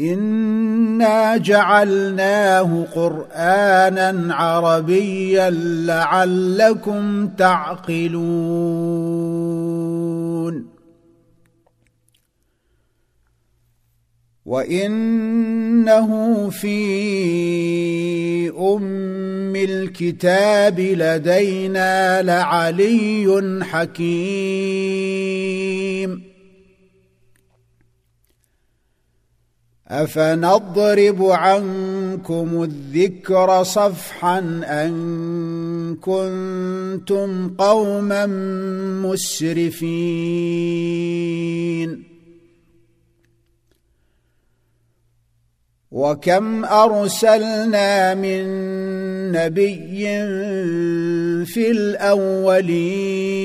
انا جعلناه قرانا عربيا لعلكم تعقلون وانه في ام الكتاب لدينا لعلي حكيم أفنضرب عنكم الذكر صفحا أن كنتم قوما مسرفين؟ وكم أرسلنا من نبي في الأولين؟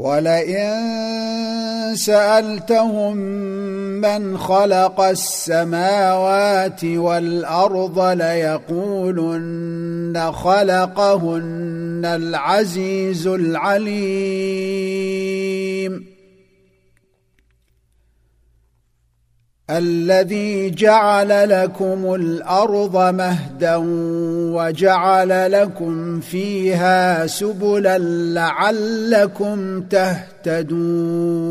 ولئن سألتهم من خلق السماوات والأرض ليقولن خلقهن العزيز العليم. الذي جعل لكم الأرض مهدا وجعل لكم فيها سبلا لعلكم تهتدون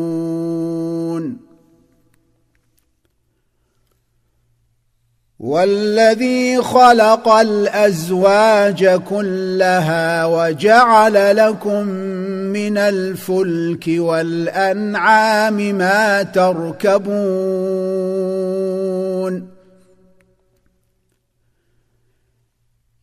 والذي خلق الأزواج كلها وجعل لكم من الفلك والأنعام ما تركبون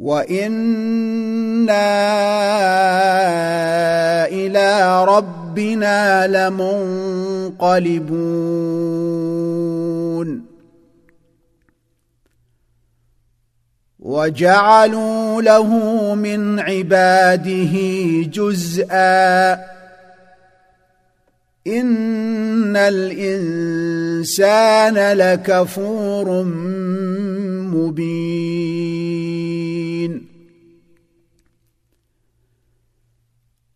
وأنا إلى ربنا لمنقلبون وجعلوا له من عباده جزءا ان الانسان لكفور مبين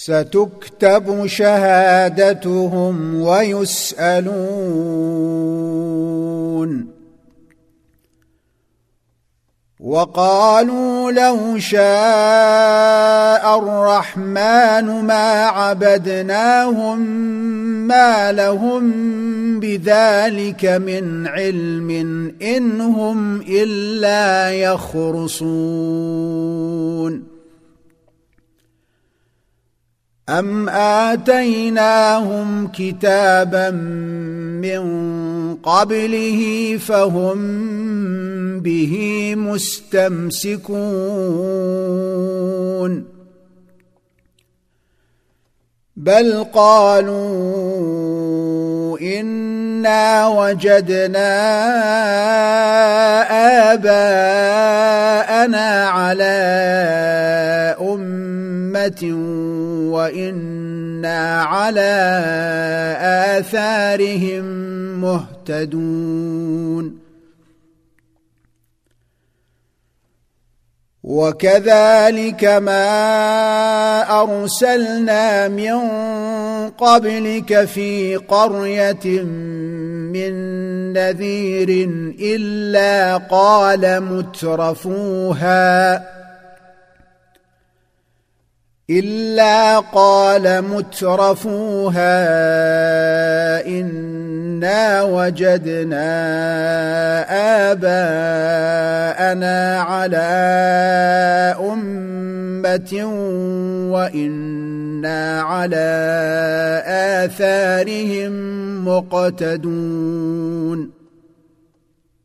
ستكتب شهادتهم ويسألون. وقالوا لو شاء الرحمن ما عبدناهم ما لهم بذلك من علم إن هم إلا يخرصون. أم آتيناهم كتابا من قبله فهم به مستمسكون بل قالوا إنا وجدنا آباءنا على أمة وإنا على آثارهم مهتدون. وكذلك ما أرسلنا من قبلك في قرية من نذير إلا قال مترفوها. إلا قال مترفوها إنا وجدنا آباءنا على أمة وإنا على آثارهم مقتدون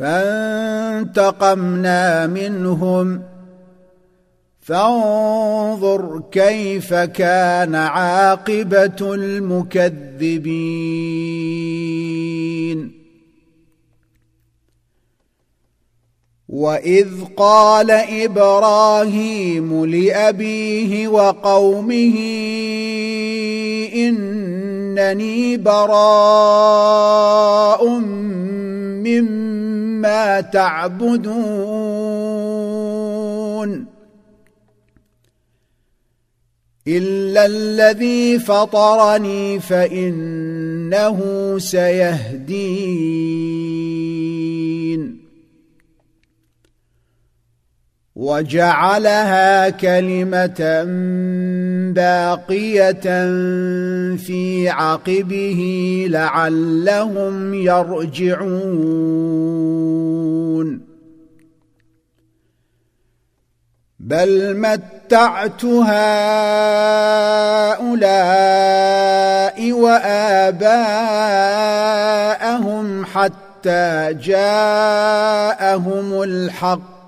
فانتقمنا منهم. فانظر كيف كان عاقبة المكذبين. وإذ قال إبراهيم لأبيه وقومه إنني براء مما تعبدون إلا الذي فطرني فإنه سيهدين. وجعلها كلمة باقية في عقبه لعلهم يرجعون. بل متعت هؤلاء وآباءهم حتى جاءهم الحق.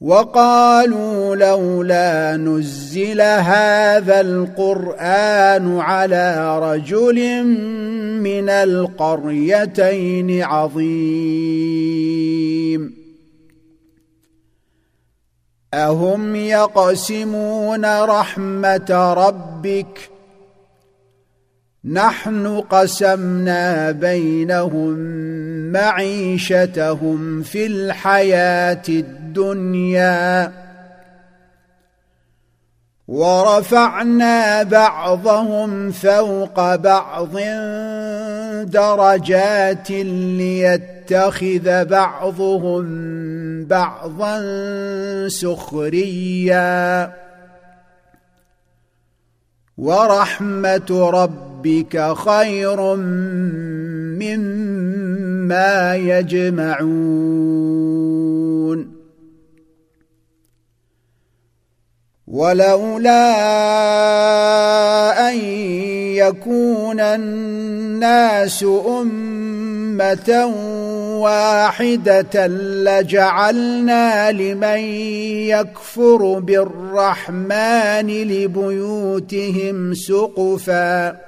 وقالوا لولا نزل هذا القرآن على رجل من القريتين عظيم. أهم يقسمون رحمة ربك نحن قسمنا بينهم معيشتهم في الحياة الدنيا ورفعنا بعضهم فوق بعض درجات ليتخذ بعضهم بعضا سخريا. ورحمة ربك خير مما يجمعون. ولولا أن يكون الناس أمة واحدة لجعلنا لمن يكفر بالرحمن لبيوتهم سقفا.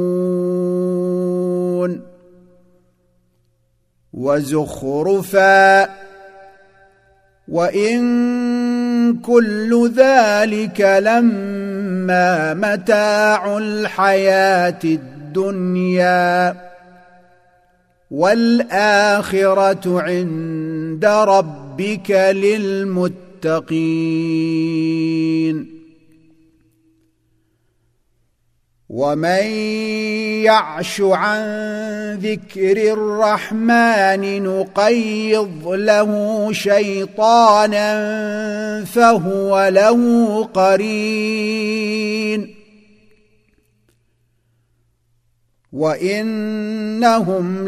وزخرفا وإن كل ذلك لما متاع الحياة الدنيا والآخرة عند ربك للمتقين ومن يعش عن ذكر الرحمن نقيض له شيطانا فهو له قرين وانهم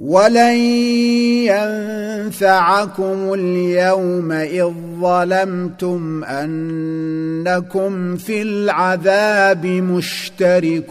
ولن ينفعكم اليوم إذ ظلمتم أنكم في العذاب مشتركون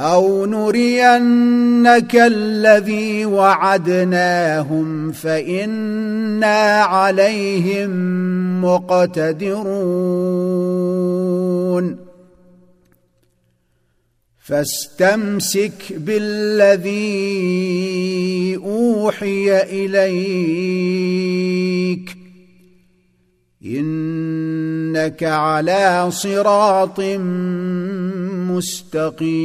أو نرينك الذي وعدناهم فإنا عليهم مقتدرون. فاستمسك بالذي أوحي إليك. إنك على صراط مستقيم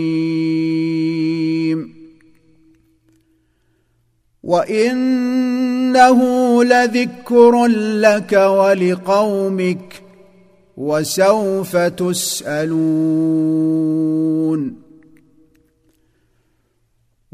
وإنه لذكر لك ولقومك وسوف تسألون.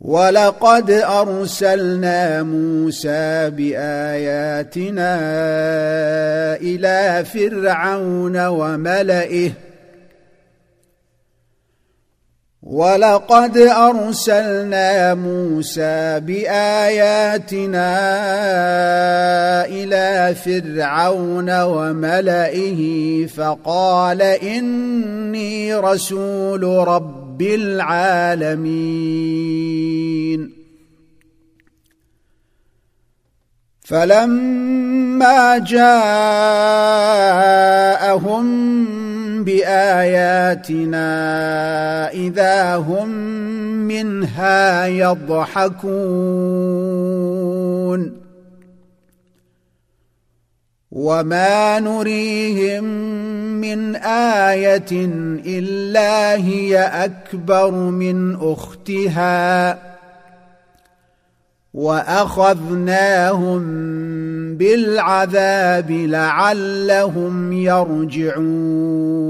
ولقد أرسلنا موسى بآياتنا إلى فرعون وملئه. ولقد أرسلنا موسى بآياتنا إلى فرعون وملئه فقال إني رسول رب العالمين. فلما جاءهم بآياتنا إذا هم منها يضحكون وما نريهم من إيه الا هي اكبر من اختها واخذناهم بالعذاب لعلهم يرجعون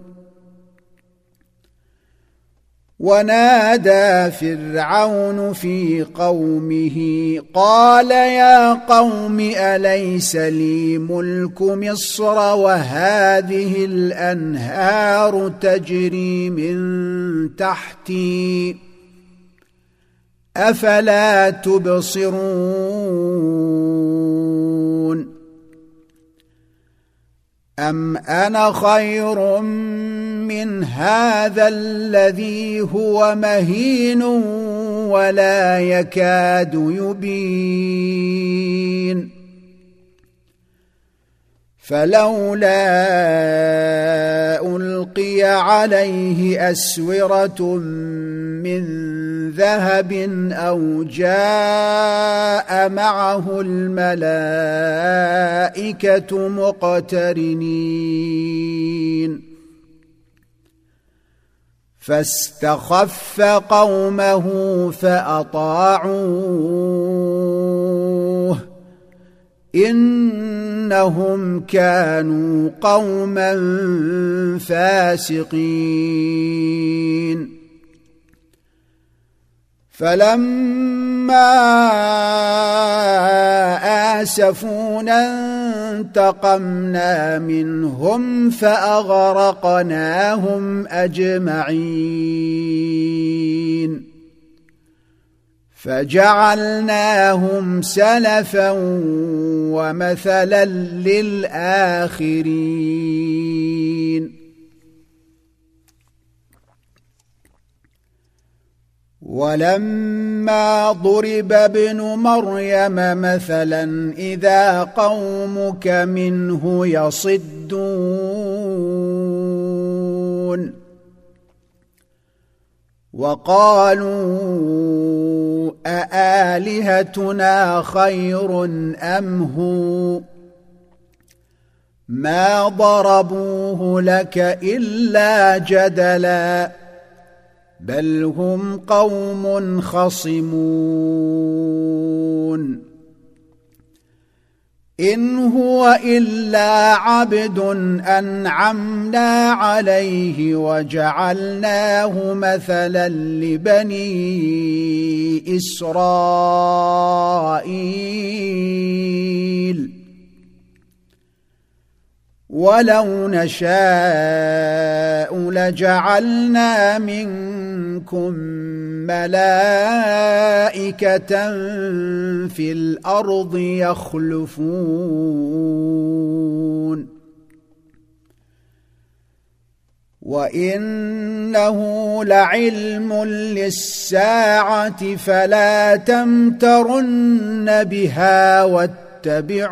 ونادى فرعون في قومه قال يا قوم أليس لي ملك مصر وهذه الأنهار تجري من تحتي؟ أفلا تبصرون؟ أم أنا خير من هذا الذي هو مهين ولا يكاد يبين؟ فلولا ألقي عليه أسورة من ذهب أو جاء معه الملائكة مقترنين. فاستخف قومه فأطاعوه. إنهم كانوا قوما فاسقين. فلما آسفونا انتقمنا منهم فأغرقناهم أجمعين فجعلناهم سلفا ومثلا للآخرين ولما ضرب ابن مريم مثلا إذا قومك منه يصدون. وقالوا أآلهتنا خير أم هو؟ ما ضربوه لك إلا جدلا. بل هم قوم خصمون ان هو الا عبد انعمنا عليه وجعلناه مثلا لبني اسرائيل ولو نشاء لجعلنا منكم ملائكة في الأرض يخلفون. وإنه لعلم للساعة فلا تمترن بها واتبعون.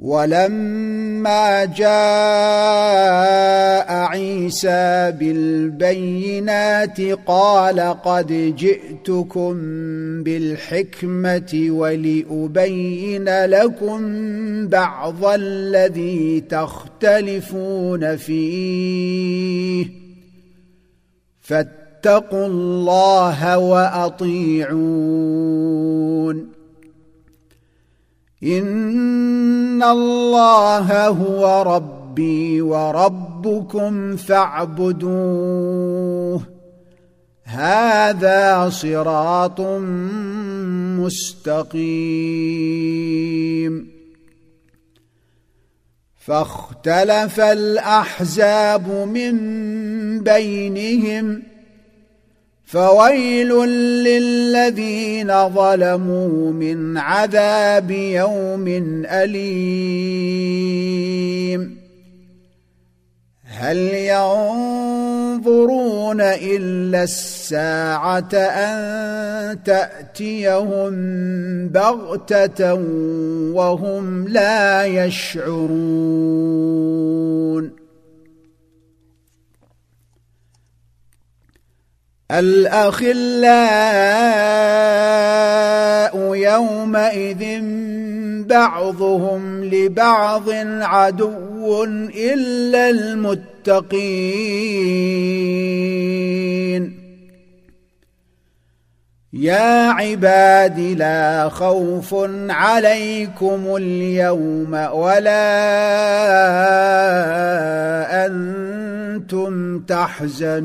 ولما جاء عيسى بالبينات قال قد جئتكم بالحكمة ولأبين لكم بعض الذي تختلفون فيه. فاتقوا الله وأطيعون. ان الله هو ربي وربكم فاعبدوه هذا صراط مستقيم. فاختلف الاحزاب من بينهم فويل للذين ظلموا من عذاب يوم أليم. هل ينظرون إلا الساعة أن تأتيهم بغتة وهم لا يشعرون؟ الأخلاء يومئذ بعضهم لبعض عدو إلا المتقين. يا عباد لا خوف عليكم اليوم ولا أنتم تحزنون.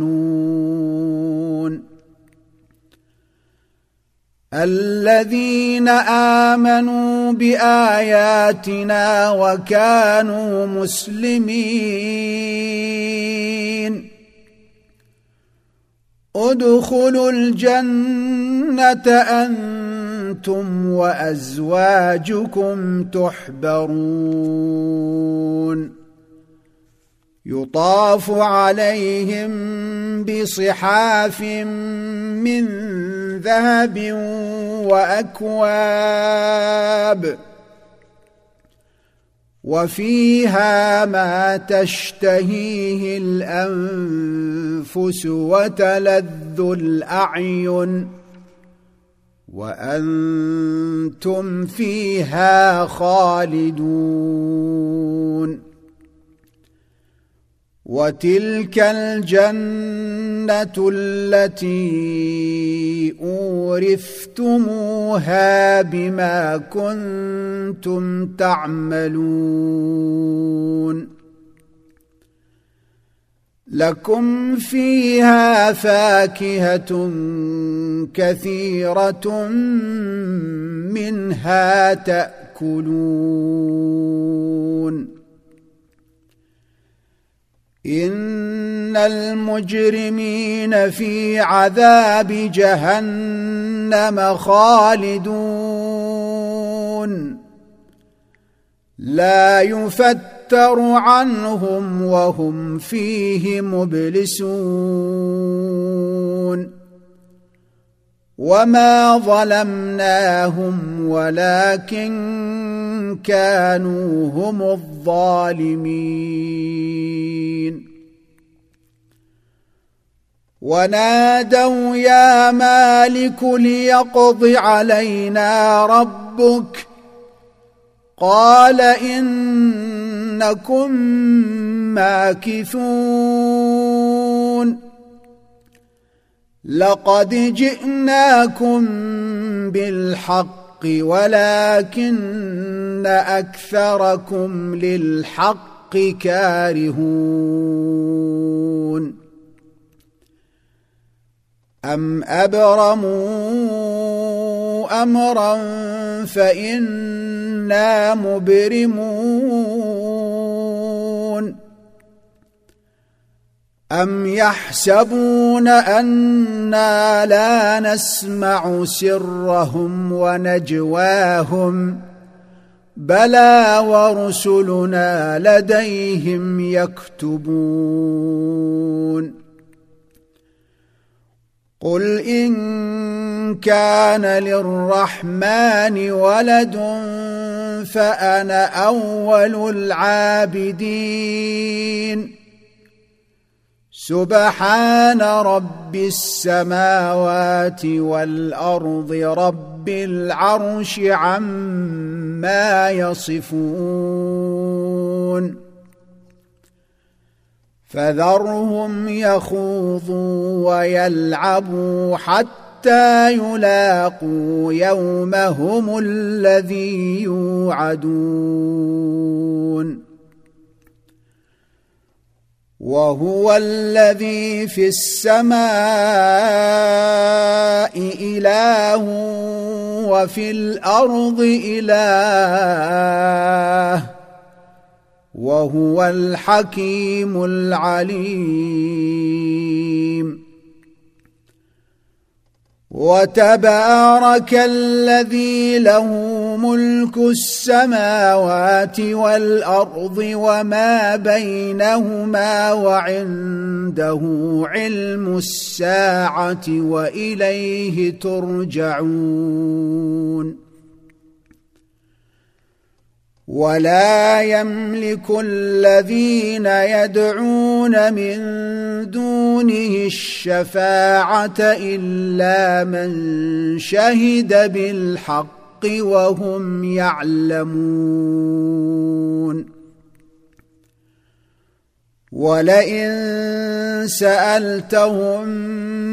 الذين آمنوا بآياتنا وكانوا مسلمين. ادخلوا الجنة أنتم وأزواجكم تحبرون. يطاف عليهم بصحاف من ذهب وأكواب. وفيها ما تشتهيه الأنفس وتلذ الأعين وأنتم فيها خالدون وتلك الجنة التي أورثتموها بما كنتم تعملون. لكم فيها فاكهة كثيرة منها تأكلون. إن المجرمين في عذاب جهنم خالدون. لا يفتر عنهم وهم فيه مبلسون. وما ظلمناهم ولكن كانوا هم الظالمين. ونادوا يا مالك ليقض علينا ربك. قال إنكم ماكثون. لقد جئناكم بالحق. ولكن أكثركم للحق كارهون. أم أبرموا أمرا فإنا مبرمون؟ أم يحسبون أنا لا نسمع سرهم ونجواهم بلى ورسلنا لديهم يكتبون قل إن كان للرحمن ولد فأنا أول العابدين سبحان رب السماوات والأرض رب العرش عما يصفون. فذرهم يخوضوا ويلعبوا حتى يلاقوا يومهم الذي يوعدون. وهو الذي في السماء إله وفي الأرض إله وهو الحكيم العليم. وتبارك الذي له ملك السماوات والأرض وما بينهما وعنده علم الساعة وإليه ترجعون. ولا يملك الذين يدعون من دونه الشفاعة إلا من شهد بالحق وهم يعلمون. ولئن سألتهم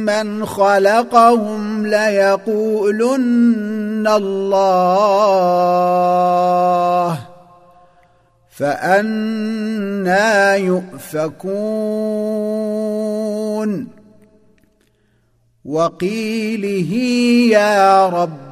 من خلقهم ليقولن الله فأنا يؤفكون. وقيله يا رب